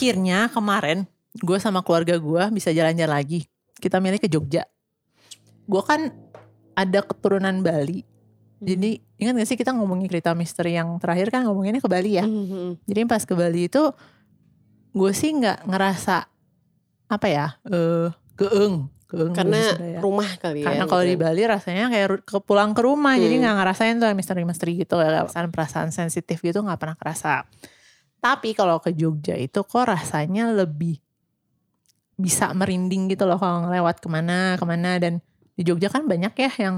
akhirnya kemarin gue sama keluarga gue bisa jalan-jalan lagi. Kita milih ke Jogja. Gue kan ada keturunan Bali. Jadi ingat gak sih kita ngomongin cerita misteri yang terakhir kan ngomonginnya ke Bali ya. Mhm. Jadi pas ke Bali itu gue sih nggak ngerasa apa ya eh keeng keeng Karena ya. rumah kali ya. karena kalau di gitu. Bali rasanya kayak pulang ke rumah jadi Hmm. nggak ngerasain tuh misteri-misteri gitu perasaan perasaan sensitif gitu nggak pernah kerasa tapi kalau ke Jogja itu kok rasanya lebih bisa merinding gitu loh kalau ngelewat ke mana ke mana dan di Jogja kan banyak ya yang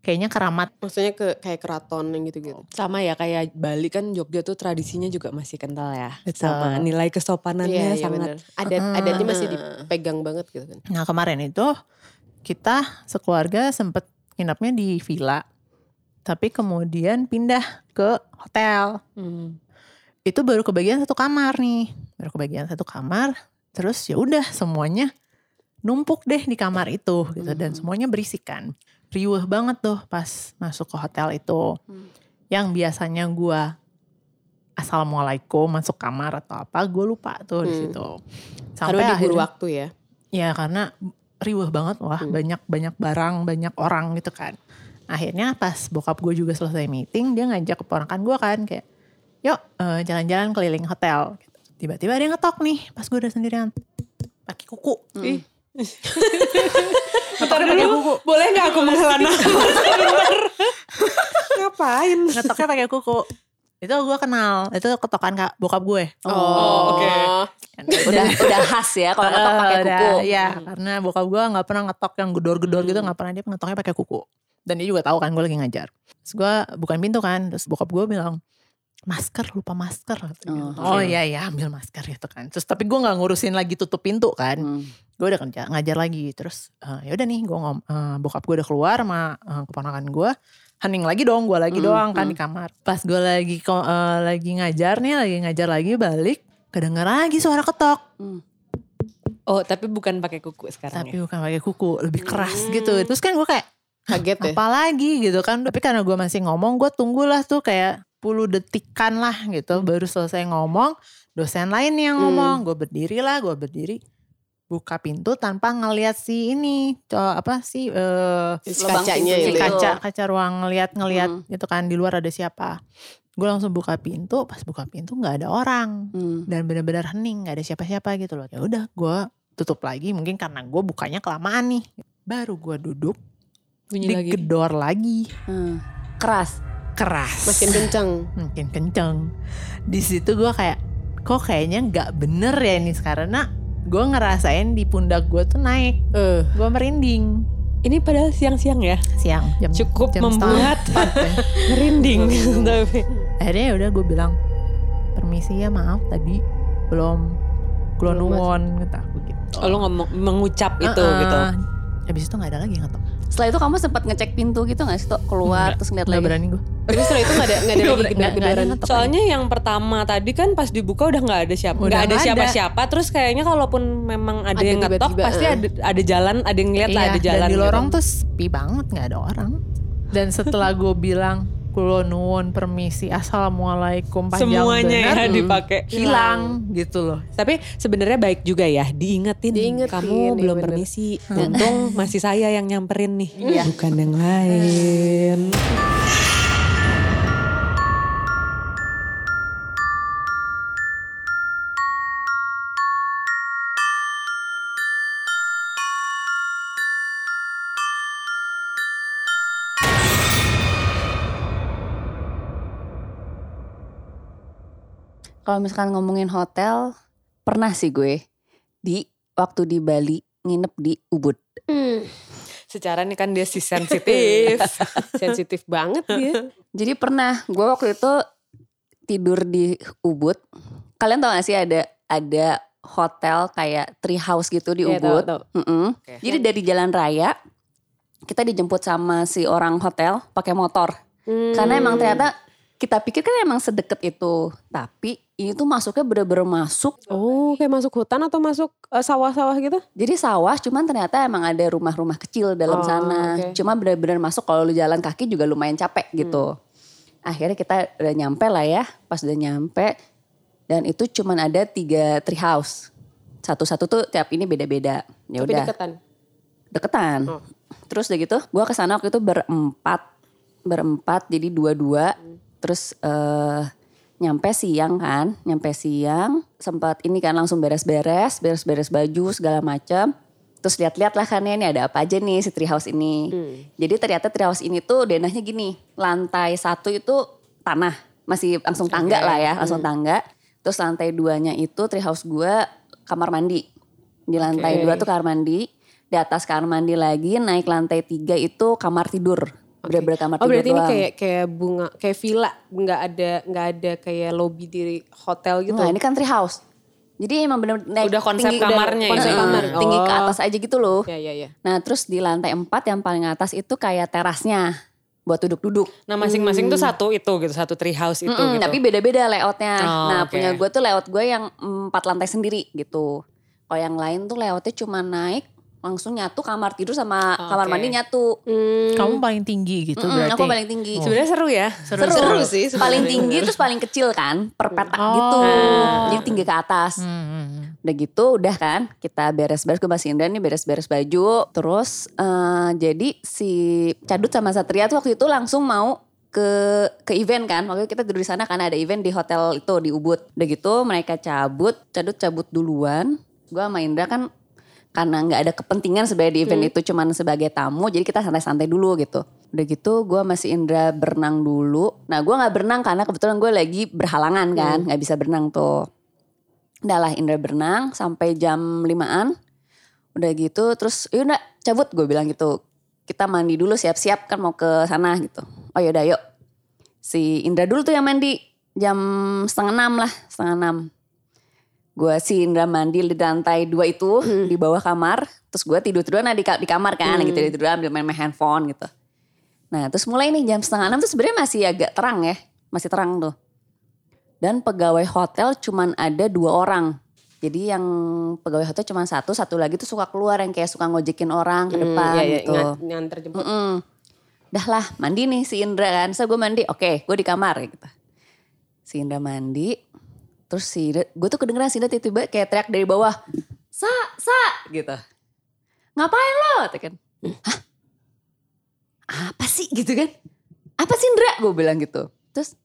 kayaknya keramat Maksudnya ke kayak keraton yang gitu-gitu. Sama ya kayak Bali kan Jogja tuh tradisinya juga masih kental ya. Betul. Sama nilai kesopanannya Iya, iya sangat. bener. Adat Ah. adatnya masih dipegang banget gitu kan. Nah kemarin itu kita sekeluarga sempet nginepnya di villa, tapi kemudian pindah ke hotel. Hmm. Itu baru kebagian satu kamar nih, baru kebagian satu kamar. Terus ya udah semuanya numpuk deh di kamar itu gitu dan semuanya berisikan. Riuh banget tuh pas masuk ke hotel itu. Yang biasanya gua assalamualaikum masuk kamar atau apa, gue lupa tuh di Hmm. situ. Karena diburu akhirnya- waktu ya. Ya karena riuh banget wah Hmm. banyak banyak barang banyak orang gitu kan. Akhirnya pas bokap gue juga selesai meeting dia ngajak keponakan gue kan kayak yuk eh, jalan-jalan keliling hotel. Tiba-tiba dia ngetok nih pas gue udah sendirian pakai kuku. Ih. Ngetoknya pakai kuku. Boleh gak aku menghela nafas? Ngapain? Ngetoknya pakai kuku. Itu gue kenal. Itu ketokan kak bokap gue. Oh, oke. udah udah khas ya kalau ngetok pakai Eh, udah, kuku. Iya, karena bokap gue nggak pernah ngetok yang gedor-gedor gitu, nggak pernah dia ngetoknya pakai kuku. Dan dia juga tahu kan gue lagi ngajar. Terus gue bukan pintu kan, terus bokap gue bilang masker lupa masker. Oh, Oh, oke. iya iya ambil masker gitu kan. Terus tapi gue nggak ngurusin lagi tutup pintu kan. Hmm. Gue udah kerja ngajar lagi. Terus eh, ya udah nih gue ngom eh, bokap gue udah keluar sama eh, keponakan gue. Hening lagi dong, gue lagi Hmm, doang kan hmm. di kamar. Pas gue lagi eh, lagi ngajar nih, lagi ngajar lagi balik, kedenger lagi suara ketok. Oh tapi bukan pakai kuku sekarang tapi ya? bukan pakai kuku lebih keras Hmm. gitu terus kan gue kayak Kaget ya. apa lagi gitu kan tapi karena gue masih ngomong gue tunggulah tuh kayak 10 detikan lah gitu baru selesai ngomong dosen lain yang Hmm. ngomong gue berdiri lah gue berdiri buka pintu tanpa ngelihat si ini apa sih eh, Si Lubang kacanya si itu. kaca kaca ruang ngelihat ngelihat Hmm. gitu kan di luar ada siapa gue langsung buka pintu pas buka pintu nggak ada orang Hmm. dan benar-benar hening nggak ada siapa-siapa gitu loh ya udah gue tutup lagi mungkin karena gue bukanya kelamaan nih baru gue duduk Bunyi lagi. digedor lagi Hmm. Keras. Keras Makin kencang. makin kenceng di situ gue kayak kok kayaknya nggak bener ya ini sekarang nah gue ngerasain di pundak gue tuh naik Eh, gue merinding Ini padahal siang-siang ya. siang jam Cukup jam membuat ya. merinding. tapi akhirnya ya udah gue bilang permisi ya maaf tadi belum Belum nuwun kata aku gitu Oh, lo ngomong mengucap itu Heeh. gitu. habis itu nggak ada lagi yang ngetok Setelah itu kamu sempat ngecek pintu gitu gak sih Tok? Keluar terus ngeliat nggak lagi. berani gue tapi setelah itu gak ada, gak ada lagi Nggak- nggak ada gedaran. yang ngetok Soalnya yang pertama tadi kan pas dibuka udah nggak ada siapa, Udah nggak ada siapa-siapa. Terus kayaknya kalaupun memang ada, Ada yang ngetok, pasti eh. ada ada jalan, ada yang lah Iya, ada jalan. dan di gitu. lorong tuh sepi banget nggak ada orang dan setelah gue bilang kulo nuwun permisi assalamualaikum panjang semuanya bener, ya dipakai. hilang gitu loh Tapi sebenarnya baik juga ya diingetin, Diingetin, kamu iya belum bener. permisi. Untung masih saya yang nyamperin nih, Iya. bukan yang lain. Kalau misalkan ngomongin hotel, pernah sih gue di waktu di Bali nginep di Ubud. Hmm, Secara nih kan dia si sensitif. sensitif banget dia. Jadi pernah gue waktu itu tidur di Ubud. Kalian tau gak sih ada ada hotel kayak tree house gitu di tahu, Ubud. tahu. Mm-mm. Oke. Jadi dari jalan raya kita dijemput sama si orang hotel pakai motor. Hmm. Karena emang ternyata kita pikir kan emang sedekat itu, tapi ini tuh masuknya bener-bener masuk. Oh, kayak masuk hutan atau masuk eh, sawah-sawah gitu? Jadi sawah, cuman ternyata emang ada rumah-rumah kecil dalam Oh, sana. oke. Cuma bener-bener masuk kalau lu jalan kaki juga lumayan capek gitu. Akhirnya kita udah nyampe lah ya. Pas udah nyampe, Dan itu cuman ada tiga tree house. Satu-satu tuh tiap ini beda-beda. Ya udah deketan. deketan. Oh. Terus udah gitu, gua ke sana waktu itu berempat, berempat jadi dua-dua. Terus eh nyampe siang kan, nyampe siang sempat ini kan langsung beres-beres, beres-beres baju segala macam. Terus lihat-lihat lah kan ya, ini ada apa aja nih si treehouse ini. Jadi ternyata treehouse ini tuh denahnya gini, lantai satu itu tanah, masih langsung tangga lah ya, langsung tangga. Terus lantai duanya itu treehouse gua kamar mandi. Di lantai Oke. dua tuh kamar mandi, di atas kamar mandi lagi naik lantai tiga itu kamar tidur. Bener-bener kamar Oh tidur berarti ini kayak kayak bunga kayak villa nggak ada nggak ada kayak lobby di hotel gitu. Nah ini kan tree house. Jadi emang bener naik Udah konsep tinggi, kamarnya udah, ya? Konsep kamar. tinggi ke Oh. atas aja gitu loh. Ya ya ya. Nah terus di lantai 4 yang paling atas itu kayak terasnya buat duduk-duduk. Nah masing-masing tuh satu itu gitu, satu tree house itu Mm-mm, gitu. Tapi beda-beda layoutnya. Oh, nah oke. punya gue tuh layout gue yang empat lantai sendiri gitu. Kalau yang lain tuh layoutnya cuma naik langsung nyatu kamar tidur sama Oh, kamar mandi nyatu. Hmm. Kamu paling tinggi gitu Mm-mm, berarti. aku paling tinggi. Sebenarnya seru ya. Seru, Seru sih sebenarnya. Paling tinggi terus paling kecil kan, per petak Oh. gitu. Oh. Jadi tinggi ke atas. Hmm, hmm, hmm. Udah gitu udah kan kita beres-beres gue masih Indra nih beres-beres baju. Terus eh, jadi si Cadut sama Satria tuh waktu itu langsung mau ke ke event kan. Waktu kita tidur di sana karena ada event di hotel itu di Ubud. Udah gitu mereka cabut, Cadut cabut duluan. Gue sama Indra kan karena nggak ada kepentingan sebenarnya di event itu cuman sebagai tamu jadi kita santai-santai dulu gitu. Udah gitu gue masih Indra berenang dulu. Nah gue nggak berenang karena kebetulan gue lagi berhalangan kan nggak bisa berenang tuh. Udah lah Indra berenang sampai jam 5an udah gitu terus yaudah cabut gue bilang gitu. Kita mandi dulu siap-siap kan mau ke sana gitu. Oh yaudah yuk. Si Indra dulu tuh yang mandi jam setengah enam lah setengah enam gue si Indra mandi di lantai dua itu di bawah kamar terus gue tidur tiduran di, ka- di kamar kan gitu tidur tiduran ambil main, main handphone gitu nah terus mulai nih jam setengah enam tuh sebenarnya masih agak terang ya masih terang tuh dan pegawai hotel cuman ada dua orang jadi yang pegawai hotel cuma satu satu lagi tuh suka keluar yang kayak suka ngojekin orang ke depan ya, ya, gitu ngan- nganter jemput. Mm-mm. Dah lah mandi nih si Indra kan. So gue mandi, oke gue di kamar gitu. Si Indra mandi. Terus si gue tuh kedengeran si Indra tiba-tiba kayak teriak dari bawah. Sa, sa gitu. Ngapain lo? Kan. Hah? Apa sih gitu kan? Apa sih Indra? Gue bilang gitu. Terus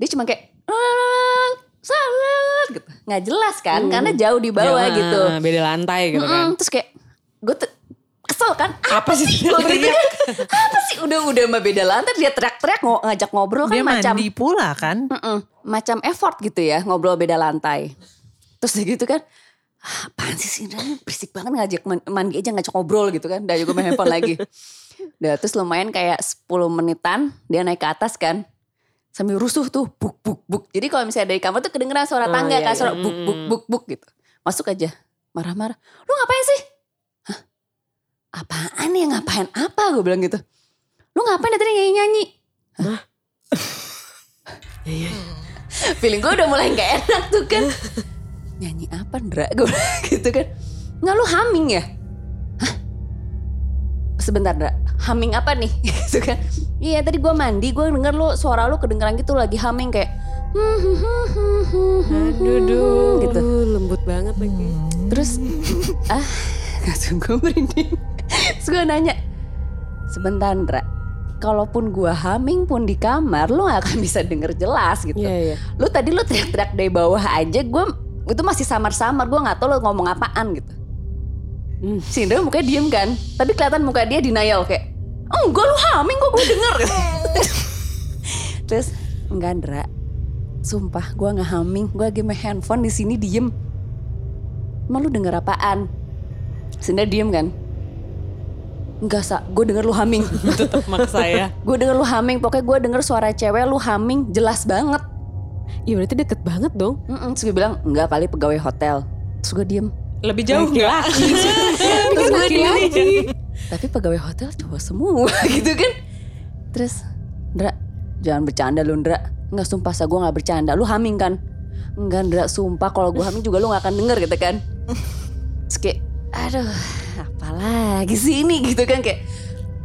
dia cuma kayak. "Eh, Sa, gitu. Nggak jelas kan, karena jauh di bawah Ya, gitu. Beda lantai gitu kan. Terus kayak gue tuh kesel kan. Apa sih Gue gitu kan. Apa sih udah udah mah beda lantai dia teriak-teriak ngajak ngobrol kan Dia macam mandi pula kan. Mm-mm, macam effort gitu ya ngobrol beda lantai. Terus dia gitu kan. "Ah, Apaan sih sih Indra ini berisik banget ngajak man- mandi aja ngajak ngobrol gitu kan. Udah juga main handphone lagi. Udah terus lumayan kayak 10 menitan dia naik ke atas kan. Sambil rusuh tuh buk buk buk. Jadi kalau misalnya dari kamar tuh kedengeran suara Oh, tangga iya, kan iya. suara buk buk buk buk gitu. Masuk aja marah-marah. Lu ngapain sih? Apaan ya ngapain apa gue bilang gitu. Lu ngapain dari tadi nyanyi-nyanyi? Hah? Feeling gue udah mulai gak enak tuh kan. Nyanyi apa Ndra? Gue gitu kan. Nggak lu humming ya? Hah? Sebentar Ndra, humming apa nih? gitu kan. Iya tadi gue mandi, gue denger lu suara lu kedengeran gitu lagi humming kayak. Aduh, duh, gitu. lembut banget lagi. Terus ah langsung gue merinding. Terus gue nanya, sebentar Ndra, kalaupun gue humming pun di kamar, lu gak akan bisa denger jelas gitu. Iya, iya. Lu tadi lu teriak-teriak dari bawah aja, gue itu masih samar-samar, gue gak tahu lu ngomong apaan gitu. Hmm. Si Indra mukanya diem kan, tapi kelihatan muka dia denial kayak, enggak lu humming kok gue denger. Terus, enggak Ndra, sumpah gue gak humming, gue lagi main handphone di sini diem. Emang lu denger apaan? Sinda diem kan? Enggak sa, gue denger lu humming. Tetap maksa ya. gue denger lu humming, pokoknya gue denger suara cewek lu humming jelas banget. Iya berarti deket banget dong. Mm-mm, Terus gue bilang, enggak kali pegawai hotel. Terus gue diem. Lebih jauh nggak? Terus gue diem. lagi. Tapi pegawai hotel cowok semua gitu kan. Terus, Ndra, jangan bercanda lu Ndra. Enggak sumpah sa, gue gak bercanda. Lu humming kan? Enggak Ndra, sumpah kalau gue humming juga lu gak akan denger gitu kan. Terus kayak, aduh apalagi sih ini gitu kan kayak.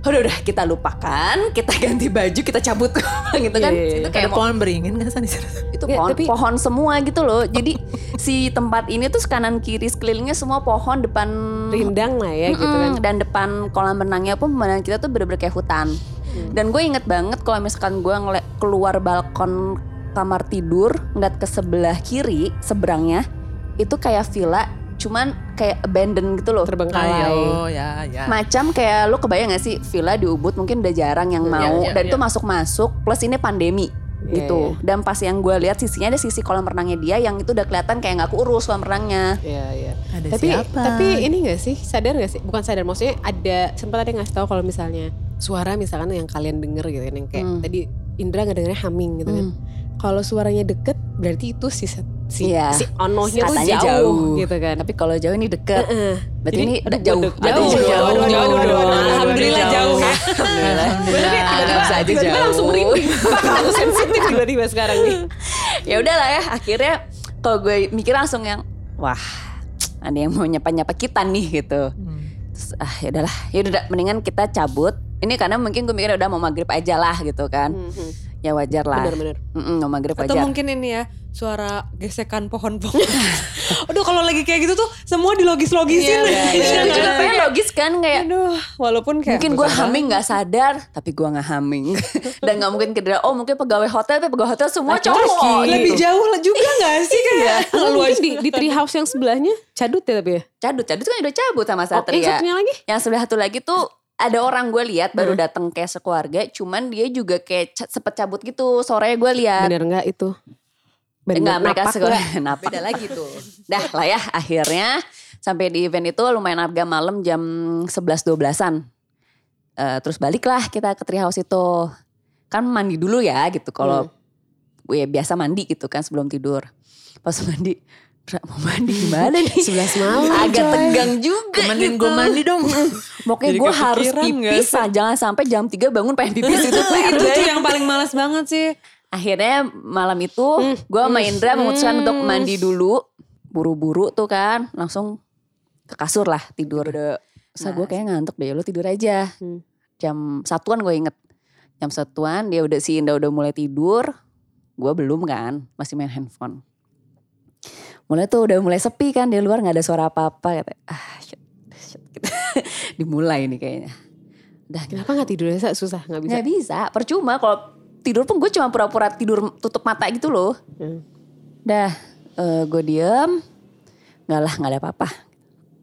Udah udah kita lupakan, kita ganti baju, kita cabut gitu kan. Iya, iya, Itu Ada kayak mau pohon beringin kan sana di sana? itu Ya, pohon tapi- pohon semua gitu loh. Jadi si tempat ini tuh kanan kiri sekelilingnya semua pohon depan Rindang lah ya gitu kan. Dan depan kolam renangnya pun pemandangan kita tuh bener-bener kayak hutan. Hmm. Dan gue inget banget kalau misalkan gue ngeliat keluar balkon kamar tidur ngeliat ke sebelah kiri seberangnya itu kayak villa cuman kayak abandon gitu loh. Terbengkalai. Ayo, ya, ya. Macam kayak lu kebayang gak sih villa di Ubud mungkin udah jarang yang Iya, mau iya, dan iya. itu masuk-masuk plus ini pandemi Iya, gitu. Dan pas yang gue lihat sisinya ada sisi kolam renangnya dia yang itu udah kelihatan kayak nggak keurus kolam renangnya. Iya, iya. Ada Tapi siapa? tapi ini gak sih sadar gak sih? Bukan sadar maksudnya ada sempat ada yang ngasih tahu kalau misalnya suara misalkan yang kalian denger gitu kan yang kayak Hmm. tadi Indra nggak dengernya humming gitu kan. Hmm. Kalau suaranya deket berarti itu si si Iya. si onohnya tuh jauh, jauh. gitu kan. Tapi kalau jauh ini deket. Heeh. Berarti ini udah jauh. Aduh, jauh, jauh. jauh, jauh, jauh, jauh, jauh. Alhamdulillah jauh. Alhamdulillah. Tiba-tiba- jauh. langsung merinding. Aku sensitif tiba-tiba sekarang nih. ya udahlah ya akhirnya kalau gue mikir langsung yang wah ada yang mau nyapa-nyapa kita nih gitu. Hmm. Terus, ah ya udahlah, ya udah mendingan kita cabut. Ini karena mungkin gue mikir udah mau maghrib aja lah gitu kan. Ya wajar lah. Benar-benar. Mm-mm, mau maghrib Atau wajar. mungkin ini ya suara gesekan pohon-pohon. Aduh kalau lagi kayak gitu tuh semua dilogis-logisin. Iya, iya. Itu juga pengen logis kan kayak Aduh, walaupun kayak mungkin gue humming nggak sadar tapi gue nggak humming dan nggak mungkin kira oh mungkin pegawai hotel tapi pegawai hotel semua cowok lebih gitu. jauh juga gak sih kayak Kalau mungkin di, di tree house yang sebelahnya cadut ya tapi ya. cadut cadut kan udah cabut sama Oh, yang Satria satunya lagi? yang sebelah satu lagi tuh ada orang gue lihat baru datang kayak sekeluarga cuman dia juga kayak sempet cabut gitu sorenya gue lihat Bener nggak itu? Enggak mereka napak sekolah nggak? napak. Beda lagi tuh. Dah lah ya akhirnya sampai di event itu lumayan agak malam jam 11-12an. Eh, terus baliklah kita ke treehouse itu. Kan mandi dulu ya gitu kalau gue biasa mandi gitu kan sebelum tidur. Pas mandi mau mandi gimana nih? 11 malam, Agak coy. tegang juga Temenin gitu. gue mandi dong. Pokoknya gue harus pipis lah. Jangan sampai jam 3 bangun pengen pipis itu. itu tuh yang paling malas banget sih. Akhirnya malam itu gue sama Indra memutuskan untuk mandi dulu. Buru-buru tuh kan langsung ke kasur lah tidur. Terus gue kayak ngantuk deh lu tidur aja. Hmm. Jam satuan gue inget. Jam satuan dia udah si Indah udah mulai tidur. Gue belum kan masih main handphone. Mulai tuh udah mulai sepi kan di luar nggak ada suara apa-apa. Kata, ah shit, shit. Gitu. Dimulai nih kayaknya. Udah Kenapa nggak tidurnya Sa? susah nggak bisa? Nggak bisa, percuma kalau tidur pun gue cuma pura-pura tidur tutup mata gitu loh. Hmm. Dah, gue diem, nggak lah nggak ada apa-apa.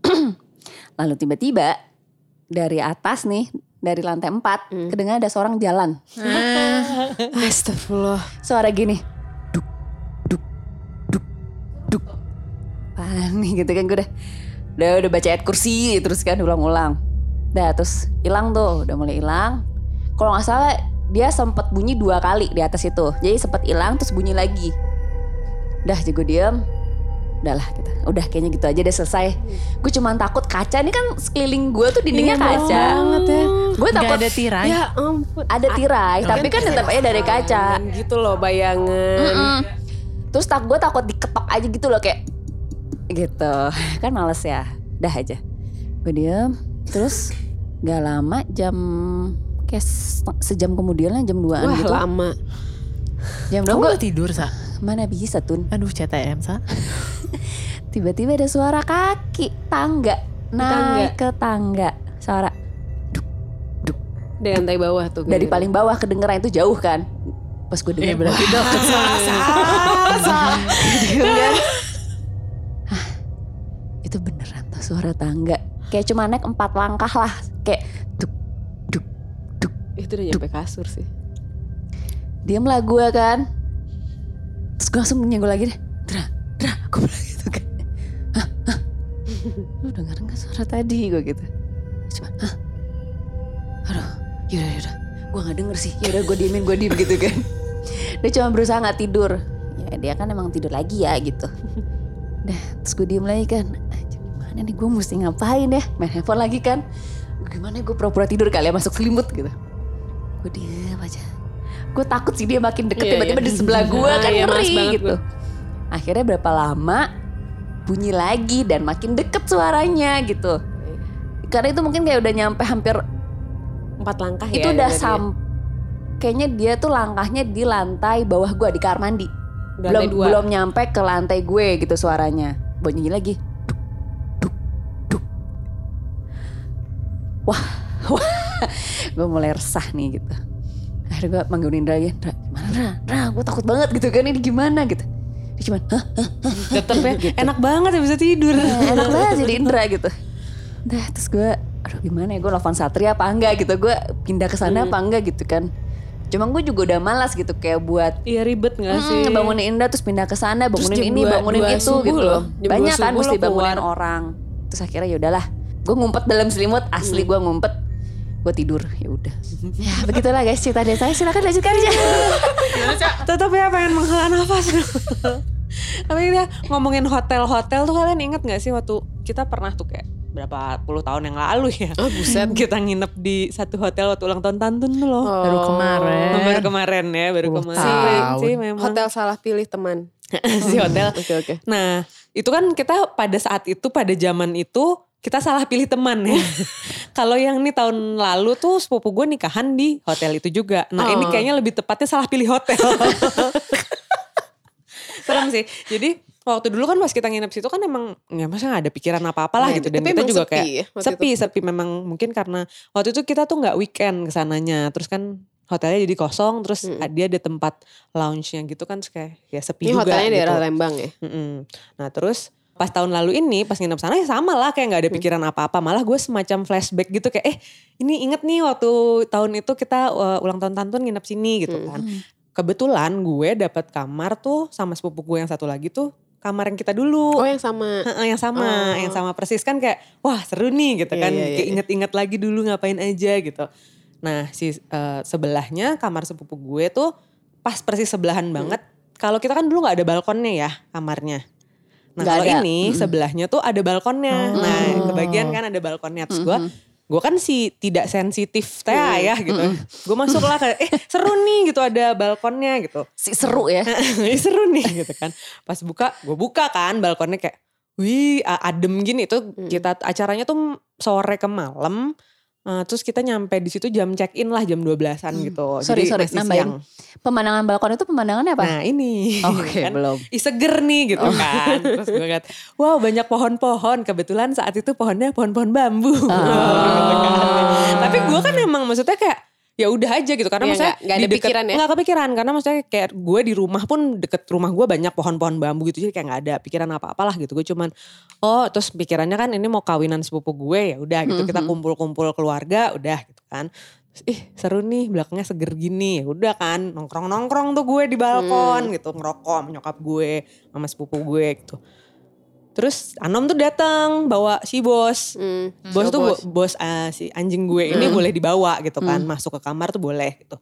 Lalu tiba-tiba dari atas nih, dari lantai 4 kedengaran ada seorang jalan. Astagfirullah. Suara gini, Panik gitu kan gue udah, udah udah baca ayat kursi terus kan ulang-ulang. Dah terus hilang tuh, udah mulai hilang. Kalau nggak salah dia sempat bunyi dua kali di atas itu. Jadi sempat hilang terus bunyi lagi. Dah jago diem. Udah lah kita. Udah kayaknya gitu aja udah selesai. Gue cuma takut kaca ini kan sekeliling gue tuh dindingnya Iya kaca. banget ya. Gue Gak takut ada tirai. Ya ampun. ada tirai, tapi kan tetap aja dari kaca. Gitu loh bayangan. Mm-mm. Terus tak gue takut diketok aja gitu loh kayak gitu. Kan males ya. Dah aja. Gue diem. Terus gak lama jam kayak se- sejam kemudian lah jam 2an Wah gitu. lama. Jam Kamu 2 udah tidur, Sa? mana bisa tun. Aduh, CTM, Sa. Tiba-tiba ada suara kaki tangga naik ke tangga. Suara Dari lantai bawah tuh. dari gitu. paling bawah kedengeran itu jauh kan. Pas gue Eh, denger berarti wah, itu beneran tuh suara tangga. Kayak cuma naik empat langkah lah. Kayak duk, duk, duk. Itu udah nyampe kasur sih. Diam lah gue kan. Terus gue langsung nyenggol lagi deh. Dra, Dra, gue bilang gitu kan. Hah, hah. Lu denger gak suara tadi gue gitu. Cuma, hah. Aduh, yaudah, yaudah. Gue gak denger sih. Yaudah gue diemin, gue diem gitu kan. Dia cuma berusaha gak tidur. Ya dia kan emang tidur lagi ya gitu. Dah, terus gue diem lagi kan. Gimana nih gue mesti ngapain ya? Main handphone lagi kan. Gimana gue pura-pura tidur kali ya masuk selimut gitu. Gue diem aja. Gue takut sih dia makin deket Iya, tiba-tiba iya. di sebelah gue Ah, kan iya, ngeri banget gitu. gua. Akhirnya berapa lama bunyi lagi dan makin deket suaranya gitu. Karena itu mungkin kayak udah nyampe hampir Empat langkah ya. itu udah dari dia. sam kayaknya dia tuh langkahnya di lantai bawah gua di kamar mandi. Udah belum dua. belum nyampe ke lantai gue gitu suaranya. Bunyi lagi. Wah, wah. gue mulai resah nih gitu. Akhirnya gue manggilin Indra lagi. Indra, gimana Indra? Indra, gue takut banget gitu kan. Ini gimana gitu. Dia cuman, hah? Tetep ya enak banget ya bisa tidur. Eh, enak banget jadi Indra gitu. Udah terus gue, aduh gimana ya gue nelfon Satria apa enggak gitu. Gue pindah ke sana apa enggak gitu kan. Cuma gue juga udah malas gitu kayak buat Iya ribet gak sih? Hmm, bangunin Indah terus pindah ke sana, bangunin ini, dua- bangunin dua itu gitu. loh. Banyak kan mesti bangunin keluar. orang. Terus akhirnya ya udahlah. Gue ngumpet dalam selimut, asli gue ngumpet. Gue tidur, ya udah. ya begitulah guys cerita dari saya. Silakan lanjutkan aja. Tetap ya pengen menghela nafas. Tapi ya ngomongin hotel-hotel tuh kalian inget gak sih waktu kita pernah tuh kayak berapa puluh tahun yang lalu ya. Oh, buset. Kita nginep di satu hotel waktu ulang tahun tantun tuh loh. Baru kemarin. Baru kemarin ya, baru kemarin tahun. sih memang. Hotel salah pilih teman. si hotel. Oke oke. Nah, itu kan kita pada saat itu, pada zaman itu kita salah pilih teman ya. Kalau yang nih tahun lalu tuh sepupu gue nikahan di hotel itu juga. Nah ini Oh. kayaknya lebih tepatnya salah pilih hotel. Serem sih. Jadi waktu dulu kan pas kita nginep situ kan emang ya masa gak ada pikiran apa-apa lah Nah, gitu. Dan tapi kita juga sepi kayak ya sepi, sepi memang mungkin karena waktu itu kita tuh nggak weekend ke sananya. Terus kan hotelnya jadi kosong, terus dia ada tempat lounge-nya gitu kan, kayak ya sepi Ini juga hotelnya gitu. daerah Lembang ya. Mm-mm. Nah terus pas tahun lalu ini pas nginep sana ya sama lah kayak nggak ada pikiran apa-apa malah gue semacam flashback gitu kayak eh ini inget nih waktu tahun itu kita uh, ulang tahun tantun nginep sini gitu kan kebetulan gue dapat kamar tuh sama sepupu gue yang satu lagi tuh kamar yang kita dulu Oh yang sama. Yang sama, Oh. yang sama persis kan kayak wah seru nih gitu Iya, kan, iya, iya, kayak iya. inget-inget lagi dulu ngapain aja gitu. Nah si eh, sebelahnya kamar sepupu gue tuh pas persis sebelahan Hmm. banget. Kalau kita kan dulu nggak ada balkonnya ya kamarnya. Nah kalau ada. ini sebelahnya tuh ada balkonnya. Oh. Nah kebagian kan ada balkonnya. Terus gue gue kan si tidak sensitif teh ya gitu. Gue masuk lah kayak eh seru nih gitu ada balkonnya gitu. Si seru ya. Ih, seru nih gitu kan. Pas buka, gue buka kan balkonnya kayak, wih adem gini itu Hmm. kita acaranya tuh sore ke malam. Eh, terus kita nyampe di situ jam check in lah jam 12-an gitu. Hmm. Sorry, sorry, masih nambahin. siang. Pemandangan balkon itu pemandangannya apa? Nah ini. Oke, kan, belum. Ih seger nih gitu Oh. kan. Terus gue liat, wow banyak pohon-pohon. Kebetulan saat itu pohonnya pohon-pohon bambu. Ah. Gitu kan. Tapi gue kan emang maksudnya kayak ya udah aja gitu. Karena Iya, maksudnya di ada deket- pikiran ya? nggak kepikiran. Karena maksudnya kayak gue di rumah pun deket rumah gue banyak pohon-pohon bambu gitu. Jadi kayak nggak ada pikiran apa-apalah gitu. Gue cuman oh terus pikirannya kan ini mau kawinan sepupu gue ya udah gitu. Kita kumpul-kumpul keluarga udah gitu kan. Terus, ih seru nih belakangnya seger gini. Ya udah kan nongkrong nongkrong tuh gue di balkon gitu. Ngerokok sama nyokap gue sama sepupu gue gitu terus Anom tuh datang bawa si bos. Hmm, bos so tuh bos. bo- bos ah, si anjing gue ini boleh dibawa gitu kan. Masuk ke kamar tuh boleh gitu.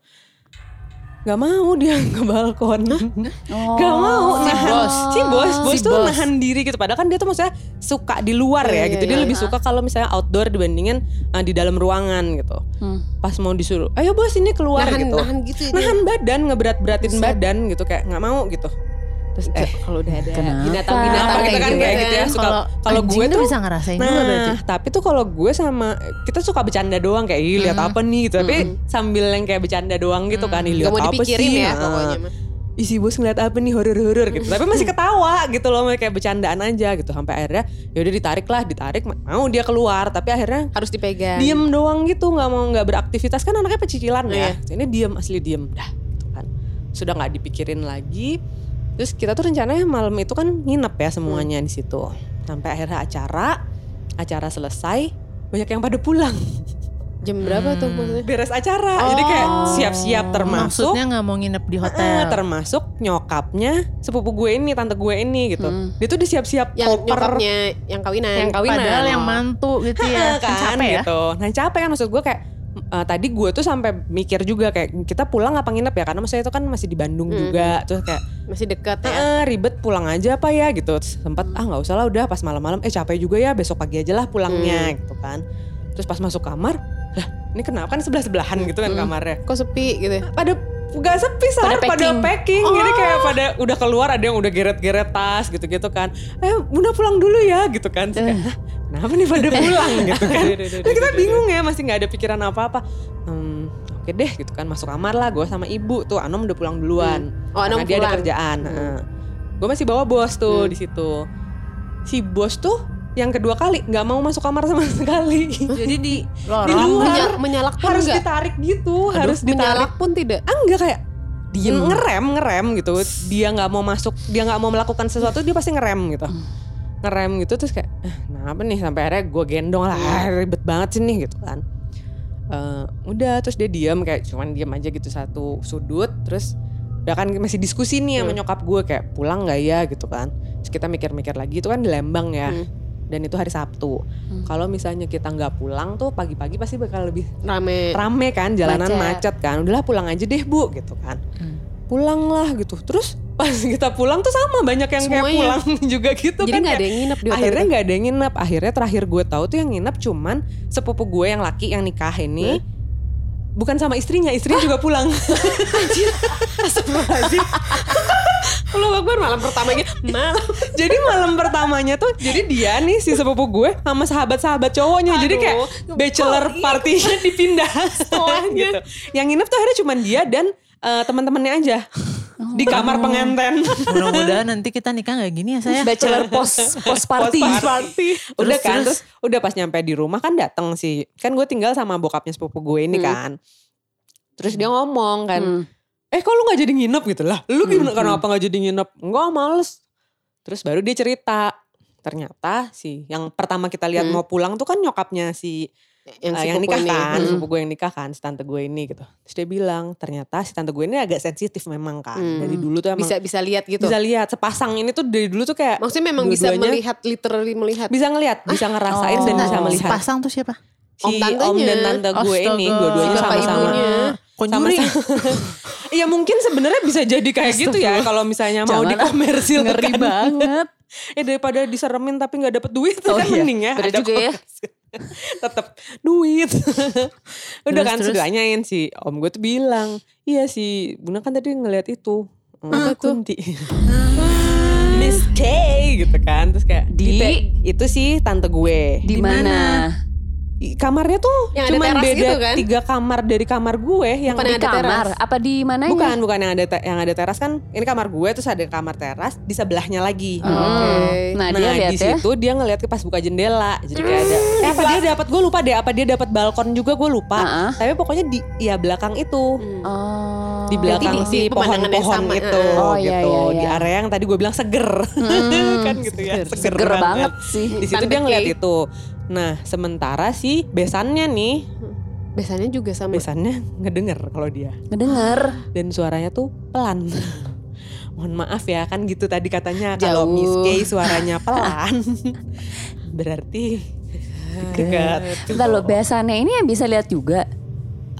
Gak mau dia ke balkon. Oh. Gak mau Si nahan. bos. Si bos Bos Si tuh bos. nahan diri gitu. Padahal kan dia tuh maksudnya Suka di luar ya Iya, gitu. Iya, Dia iya. lebih suka kalau misalnya outdoor Dibandingin uh, di dalam ruangan gitu. Hmm. Pas mau disuruh Ayo bos ini keluar Nahan, gitu. nahan gitu ya. Nahan badan Ngeberat-beratin badan gitu. Kayak gak mau gitu Terus eh Kalau udah ada binatang-binatang Apa gitu kan kayak gitu ya suka Kalau gue tuh bisa ngerasain juga berarti. Nah, tapi tuh kalau gue sama kita suka bercanda doang kayak ih lihat apa nih gitu. Tapi sambil yang kayak bercanda doang gitu kan, ih lihat apa sih? ya Nah, pokoknya. Isi bos ngeliat apa nih horor-horor gitu. Tapi masih ketawa gitu loh, kayak bercandaan aja gitu. Sampai akhirnya ya udah ditarik lah, ditarik mau dia keluar, tapi akhirnya Harus dipegang. diem doang gitu, nggak mau nggak beraktivitas kan anaknya pecicilan Iya. ya. Ini diem asli diem dah gitu kan. Sudah nggak dipikirin lagi. Terus kita tuh rencananya malam itu kan nginep ya semuanya di situ. Sampai akhirnya acara, acara selesai, banyak yang pada pulang. Jam berapa tuh maksudnya? Beres acara, jadi kayak Oh. siap-siap termasuk Maksudnya nggak mau nginep di Eh, hotel. termasuk nyokapnya sepupu gue ini tante gue ini gitu Hmm. dia tuh udah siap-siap Yang koper nyokapnya yang kawinan. yang kawinan Padahal yang mantu gitu ya. kan, Kan capek ya. gitu nah capek kan maksud gue kayak eh, tadi gue tuh sampai mikir juga kayak kita pulang apa nginep ya? Karena maksudnya itu kan masih di Bandung Hmm. juga. Terus kayak Masih dekat ya. "Eh, ribet pulang aja apa ya? Gitu. Sempat ah nggak usah lah udah pas malam-malam. Eh capek juga ya besok pagi aja lah pulangnya. Gitu kan. Terus pas masuk kamar lah ini kenapa kan sebelah sebelahan gitu kan kamarnya? Kok sepi gitu ya? pada gak sepi sar Pada pada packing. packing, jadi kayak pada udah keluar ada yang udah geret-geret tas gitu-gitu kan. Eh bunda pulang dulu ya gitu kan. Terus kayak, "Hah, kenapa nih pada pulang gitu kan? Terus kita bingung ya masih nggak ada pikiran apa-apa. Hmm, oke oke deh gitu kan. Masuk kamar lah gue sama ibu tuh. Anom udah pulang duluan. Oh, Anom karena dia ada kerjaan Hmm. gue masih bawa bos tuh Hmm. di situ. Si bos tuh yang kedua kali nggak mau masuk kamar sama sekali. Jadi di Di luar. Menya- menyalak pun harus enggak? ditarik gitu Aduh, harus ditarik. Menyalak pun tidak. ah enggak kayak Diem. ngerem ngerem gitu. Dia nggak mau masuk dia nggak mau melakukan sesuatu dia pasti ngerem gitu ngerem gitu terus kayak eh, kenapa nih sampai akhirnya gue gendong lah ah, ribet banget sih nih gitu kan Eh, udah terus dia diam kayak cuman diam aja gitu satu sudut terus udah kan masih diskusi nih sama Hmm. nyokap gue kayak pulang nggak ya gitu kan terus kita mikir-mikir lagi itu kan di Lembang ya Hmm. dan itu hari Sabtu Hmm. kalau misalnya kita nggak pulang tuh pagi-pagi pasti bakal lebih Rame. rame kan jalanan Macet. macet, kan udahlah pulang aja deh bu gitu kan Hmm. pulang lah gitu terus pas kita pulang tuh sama banyak yang kayak Semuanya. pulang juga gitu Jadi kan nggak kayak- ada yang nginep di hotel akhirnya itu? nggak ada yang nginep. Akhirnya terakhir gue tahu tuh yang nginep cuman sepupu gue yang laki yang nikah ini. Bukan sama istrinya istrinya juga pulang. Astagfirullahaladzim. Allah Akbar malam pertama gitu. Malam. jadi malam pertamanya tuh jadi dia nih si sepupu gue sama sahabat-sahabat cowoknya. Jadi kayak Aduh, bachelor kok partinya dipindah. Gitu. Yang nginep tuh akhirnya cuman dia dan eh, teman-temannya aja di kamar pengantin Mudah-mudahan nanti kita nikah nggak gini ya saya. Bachelor post post party. Post party. udah Terus, kan terus? terus udah pas nyampe di rumah kan datang sih kan gue tinggal sama bokapnya sepupu gue ini Hmm. kan terus dia ngomong kan Hmm. eh kok lu nggak jadi nginep gitu lah lu gimana Hmm. kenapa nggak jadi nginep enggak males terus baru dia cerita ternyata si yang pertama kita lihat Hmm. mau pulang tuh kan nyokapnya si Yang, si yang nikah ini. kan Hmm. sepupu gue yang nikah kan si tante gue ini gitu terus dia bilang ternyata si tante gue ini agak sensitif memang kan Hmm. dari dulu tuh emang Bisa bisa lihat gitu. bisa lihat sepasang ini tuh dari dulu tuh kayak Maksudnya memang bisa dua-duanya melihat literally melihat. bisa ngelihat bisa ngerasain dan Oh, bisa melihat Pasang tuh siapa? si Om om, dan tante gue ini Astaga. dua-duanya Si bapak sama-sama. Conjuring. Iya mungkin sebenarnya bisa jadi kayak gitu ya kalau misalnya mau ah, dikomersil Ngeri banget. Eh daripada diseremin tapi nggak dapet duit Oh kan iya, mending ya bener juga ya. Tetap duit. Udah Terus, kan terus? sudah tanyain si om gue tuh bilang, iya si Bunda kan tadi ngeliat itu. Apa tuh? Kunti. Miss K gitu kan terus kayak Di- "Te- itu sih tante gue Di mana? I- kamarnya tuh Yang ada cuman teras beda gitu kan? tiga kamar dari kamar gue yang Bukan Di yang ada kamar? teras. Apa di mananya? bukan bukan yang ada yang ada teras kan ini kamar gue terus ada kamar teras di sebelahnya lagi Oh. Oke. Nah, Nah, dia lihat di ya. situ dia ngeliat ke pas buka jendela jadi kayak ada eh, apa dia dapat gue lupa deh apa dia dapat balkon juga gue lupa Heeh. tapi pokoknya di ya belakang itu Hmm. Oh. di belakang Berarti di- si di pohon-pohon sama, itu. Oh, iya, gitu iya, di iya. area yang tadi gue bilang seger Hmm. kan gitu ya seger, Seger banget sih. di situ dia ngeliat itu nah sementara si besannya nih Biasanya juga sama. besannya ngedenger kalau dia Ngedenger. dan suaranya tuh pelan. Mohon maaf ya kan gitu tadi katanya kalau. Miss Kay suaranya pelan berarti dekat. Entar lo besannya ini yang bisa lihat juga.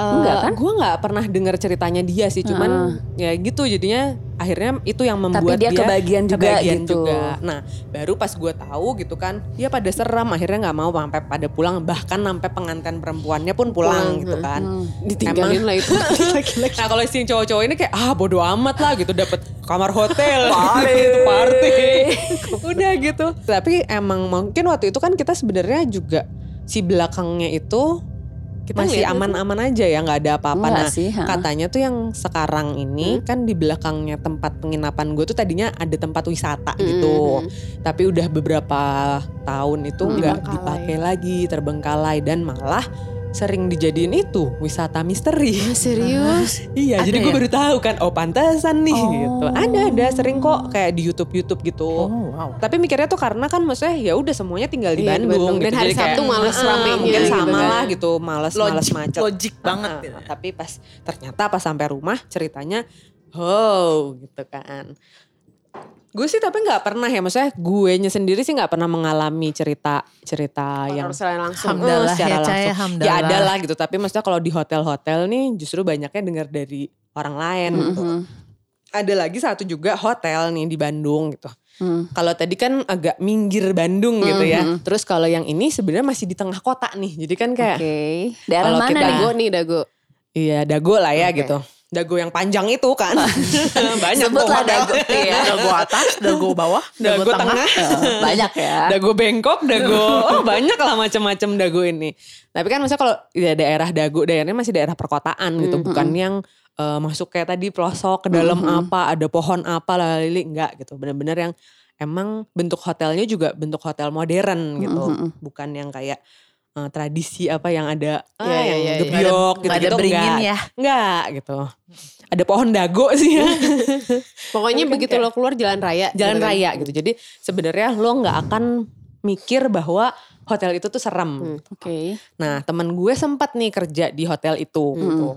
Enggak kan? Gue nggak pernah dengar ceritanya dia sih, cuman ya gitu jadinya akhirnya itu yang membuat dia kebagian juga kebagian gitu. juga. Nah baru pas gue tahu gitu kan, dia pada seram akhirnya nggak mau sampai pada pulang bahkan sampai pengantin perempuannya pun pulang, Pulang, gitu kan. Ditinggalin Emang- lah itu. Laki-laki. Nah kalau si cowok-cowok ini kayak ah bodo amat lah gitu dapat kamar hotel gitu party udah gitu tapi emang mungkin waktu itu kan kita sebenarnya juga si belakangnya itu Kita masih aman-aman aja ya nggak ada apa-apa nah sih, ha. katanya tuh yang sekarang ini kan di belakangnya tempat penginapan gue tuh tadinya ada tempat wisata gitu Mm-mm. tapi udah beberapa tahun itu Hmm. nggak Terbengkalai. dipakai lagi terbengkalai dan malah sering dijadiin itu wisata misteri Ah, serius? Iya, Ada jadi gue ya? baru tahu kan, oh pantesan nih Oh. gitu. Ada, ada sering kok kayak di YouTube YouTube gitu. Oh wow. Tapi mikirnya tuh karena kan maksudnya ya udah semuanya tinggal di Iya, di Bandung. Dan gitu. hari Jadi kayak, Sabtu males "Ah, ramenya Mungkin gitu sama kan." lah gitu, males males Logik, macet. logik banget. Gitu. Tapi pas ternyata pas sampai rumah ceritanya, oh gitu kan. Gue sih tapi nggak pernah ya, maksudnya gue nya sendiri sih nggak pernah mengalami cerita cerita yang Yang secara langsung. Eh, secara ya, langsung. hamdalah. Ya ada lah gitu. Tapi maksudnya kalau di hotel-hotel nih justru banyaknya dengar dari orang lain gitu. Mhm. Ada lagi satu juga hotel nih di Bandung gitu. Hmm. Kalau tadi kan agak minggir Bandung gitu ya. Terus kalau yang ini sebenarnya masih di tengah kota nih. Jadi kan kayak Oke. Daerah mana kita- nih? Dago nih, dago. iya dago lah ya Oke. gitu. Dago yang panjang itu kan. Banyak tuh Sebutlah dago. Iya. Dago atas, dago bawah, dago, Dago tengah. tengah. Eh, Banyak ya. dago bengkok, dago oh banyak lah macam-macam dago ini. Tapi kan maksudnya kalau ya daerah dago daerahnya masih daerah perkotaan gitu, bukan yang eh, masuk kayak tadi pelosok ke dalam apa, ada pohon apa lalili enggak gitu. Benar-benar yang emang bentuk hotelnya juga bentuk hotel modern gitu, bukan yang kayak eh, tradisi apa yang ada ah, Iya, iya, yang iya, iya. gebyok Nggak ada- nggak ada gitu-gitu beringin enggak. ya. Enggak gitu. Ada pohon dago sih ya. Pokoknya kan begitu kayak- lo keluar jalan raya. jalan gitu raya gitu. Jadi sebenarnya lo nggak akan mikir bahwa hotel itu tuh serem. Oke. Nah teman gue sempat nih kerja di hotel itu gitu.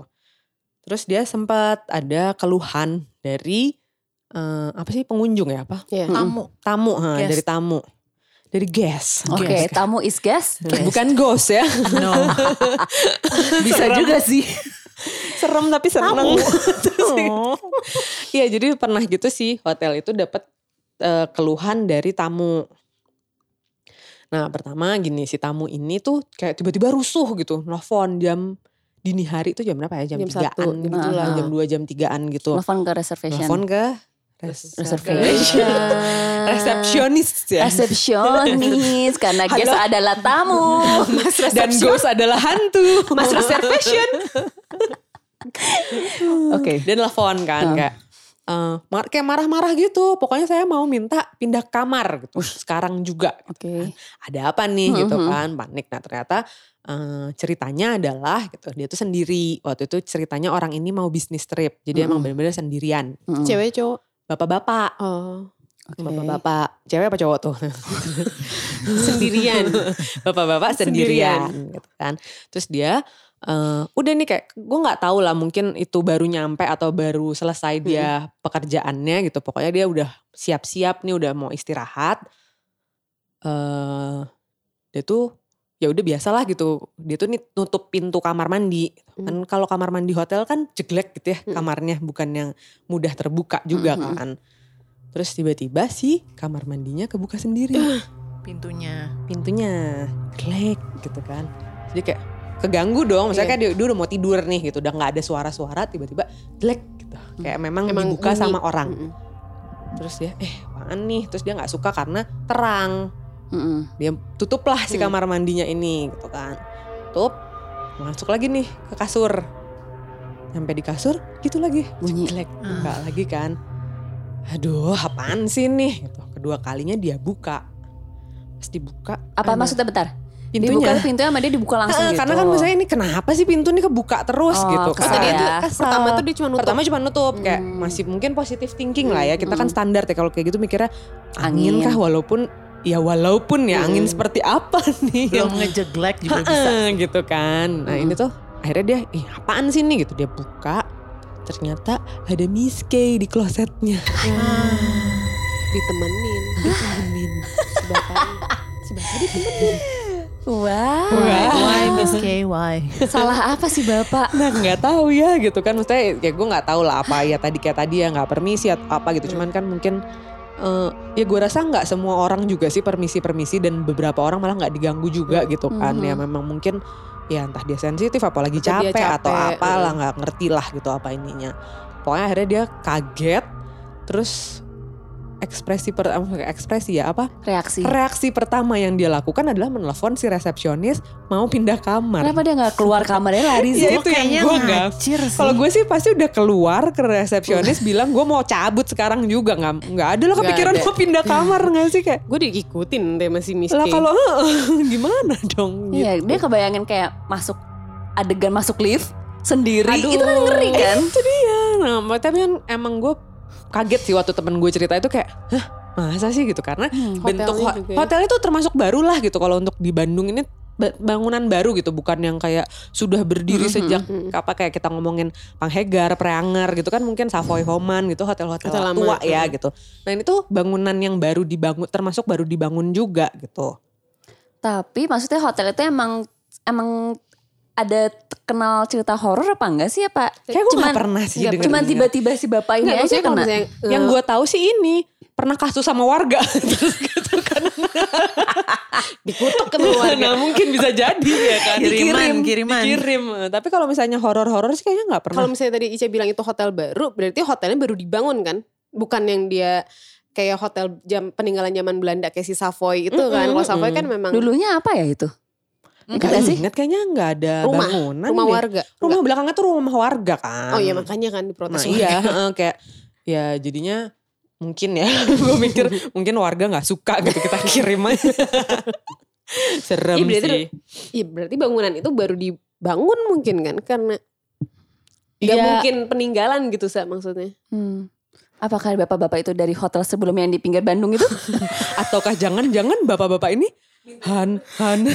Terus dia sempat ada keluhan dari eh, apa sih pengunjung ya apa? Iya. Tamu. Tamu, ha, Guest. dari tamu. Dari guest. Oke, Guest. tamu is guest. Bukan ghost ya. No. Bisa juga sih. serem tapi seneng. Oh. Iya jadi pernah gitu sih hotel itu dapat eh, keluhan dari tamu. Nah pertama gini si tamu ini tuh kayak tiba-tiba rusuh gitu, nelfon jam dini hari itu jam berapa ya jam Jam satu, tigaan jam gitu lah, jam 2 jam 3an gitu. Telepon ke reservation. Nelfon ke Reservation. resepsionis ya. Resepsionis karena guest Halo. adalah tamu. Dan ghost adalah hantu. Mas reservation. Oke, dia nelfon kan kayak eh, mar- kayak marah-marah gitu. Pokoknya saya mau minta pindah kamar gitu. Sekarang juga. Oke. Ada apa nih Hmm, gitu hmm. kan panik. Nah ternyata eh, ceritanya adalah gitu dia tuh sendiri. Waktu itu ceritanya orang ini mau bisnis trip. Jadi emang Mm-mm. benar-benar sendirian. Mm-mm. Cewek cowok. Bapak-bapak. Oh. Oke. Bapak-bapak. Cewek apa cowok tuh? Sendirian. Bapak-bapak sendirian. gitu kan. Terus dia eh, udah nih kayak gue nggak tahu lah mungkin itu baru nyampe atau baru selesai dia pekerjaannya gitu. Pokoknya dia udah siap-siap nih udah mau istirahat. eh dia tuh ya udah biasalah gitu. Dia tuh nih nutup pintu kamar mandi. Kan kalau kamar mandi hotel kan jeglek gitu ya Hmm. kamarnya bukan yang mudah terbuka juga Hmm. kan. Terus tiba-tiba sih kamar mandinya kebuka sendiri Pintunya. pintunya glek gitu kan jadi kayak keganggu dong misalnya Iya. kayak dia, dia udah mau tidur nih gitu udah nggak ada suara-suara tiba-tiba glek gitu kayak memang, Emang dibuka bunyi. sama orang Mm-mm. terus dia eh apaan nih terus dia nggak suka karena terang Mm-mm. dia tutuplah si Hmm. kamar mandinya ini gitu kan tutup masuk lagi nih ke kasur sampai di kasur gitu lagi Bunyi. Ah. buka lagi kan aduh apaan sih nih gitu kedua kalinya dia buka pas dibuka Apa ada maksudnya bentar? pintunya Dibuka pintunya sama dia dibuka langsung Heeh, gitu. Karena kan misalnya ini kenapa sih pintu ini kebuka terus Oh, gitu. kesel Oh, tadi ya. itu Kesel. pertama tuh dia cuma nutup. Pertama cuma nutup kayak Hmm. masih mungkin positif thinking lah ya. Kita kan Hmm. standar ya kalau kayak gitu mikirnya angin, Angin. kah walaupun ya walaupun ya angin Hmm. seperti apa nih yang Belum ngejeglek juga bisa. Gitu kan. Nah, Hmm. ini tuh akhirnya dia ih apaan sih nih gitu dia buka ternyata ada Miss K di klosetnya. Ditemenin. Ditemenin. Si bapak. si bapak ditemenin. Wah. Wah. Why Miss K? Why? Salah apa sih Bapak? Nah nggak tahu ya gitu kan maksudnya ya gue nggak tahu lah apa ya tadi kayak tadi ya nggak permisi atau apa gitu cuman kan mungkin eh, ya gue rasa nggak semua orang juga sih permisi permisi dan beberapa orang malah nggak diganggu juga gitu kan Mhm. ya memang mungkin ya entah dia sensitif apalagi dia capek, atau capek, apalah eh. nggak ngerti lah gitu apa ininya pokoknya akhirnya dia kaget terus ekspresi per eh, ekspresi ya apa Reaksi. reaksi pertama yang dia lakukan adalah menelpon si resepsionis mau pindah kamar Kenapa dia nggak keluar kamarnya lari Ya sih? itu yang Kayaknya gue nggak kalau gue sih pasti udah keluar ke resepsionis bilang gue mau cabut sekarang juga nggak nggak ada lo Nggak kepikiran mau pindah kamar nggak sih kayak Gue diikutin deh masih Miss lah kalau gimana dong gitu. Iya, dia kebayangin kayak masuk adegan masuk lift sendiri. Aduh. Itu kan ngeri kan? itu dia nah tapi kan emang gue kaget sih waktu temen gue cerita itu kayak hah masa sih gitu karena Hmm. bentuk Hotelnya ho- juga ya. hotel itu termasuk baru lah gitu kalau untuk di Bandung ini ba- bangunan baru gitu bukan yang kayak sudah berdiri Mhm. sejak Mhm. apa kayak kita ngomongin Panghegar, Preanger gitu kan mungkin Savoy Homan gitu hotel-hotel Hotel lama. tua ya gitu. Nah ini tuh bangunan yang baru dibangun termasuk baru dibangun juga gitu. Tapi maksudnya hotel itu emang emang ada kenal cerita horor apa enggak sih apa? Kayak gue gak pernah sih denger cuman tiba-tiba si bapak ini aja kena. misalnya Yang eh, gue tahu sih ini pernah kasus sama warga terus gitu kan Dikutuk ke keluarga. nah mungkin bisa jadi ya kan. Kiriman, kiriman. Dikirim. Tapi kalau misalnya horor-horor sih kayaknya nggak pernah. Kalau misalnya tadi Ica bilang itu hotel baru, berarti hotelnya baru dibangun kan? Bukan yang dia kayak hotel jam peninggalan zaman Belanda kayak si Savoy itu kan. Kalau Savoy kan memang Dulunya apa ya itu? Ingat Nggak gak sih? ingat kayaknya nggak ada rumah, bangunan rumah deh. warga. Rumah belakangnya tuh rumah warga kan. Oh iya makanya kan diprotes. Nah iya heeh, kayak ya jadinya mungkin ya gue mikir mungkin warga nggak suka gitu kita kirim aja. Serem Iya, berarti- sih. Iya berarti bangunan itu baru dibangun mungkin kan karena nggak Iya. mungkin peninggalan gitu sa maksudnya. Hmm. Apakah bapak-bapak itu dari hotel sebelumnya yang di pinggir Bandung itu? Ataukah jangan-jangan bapak-bapak ini Han Han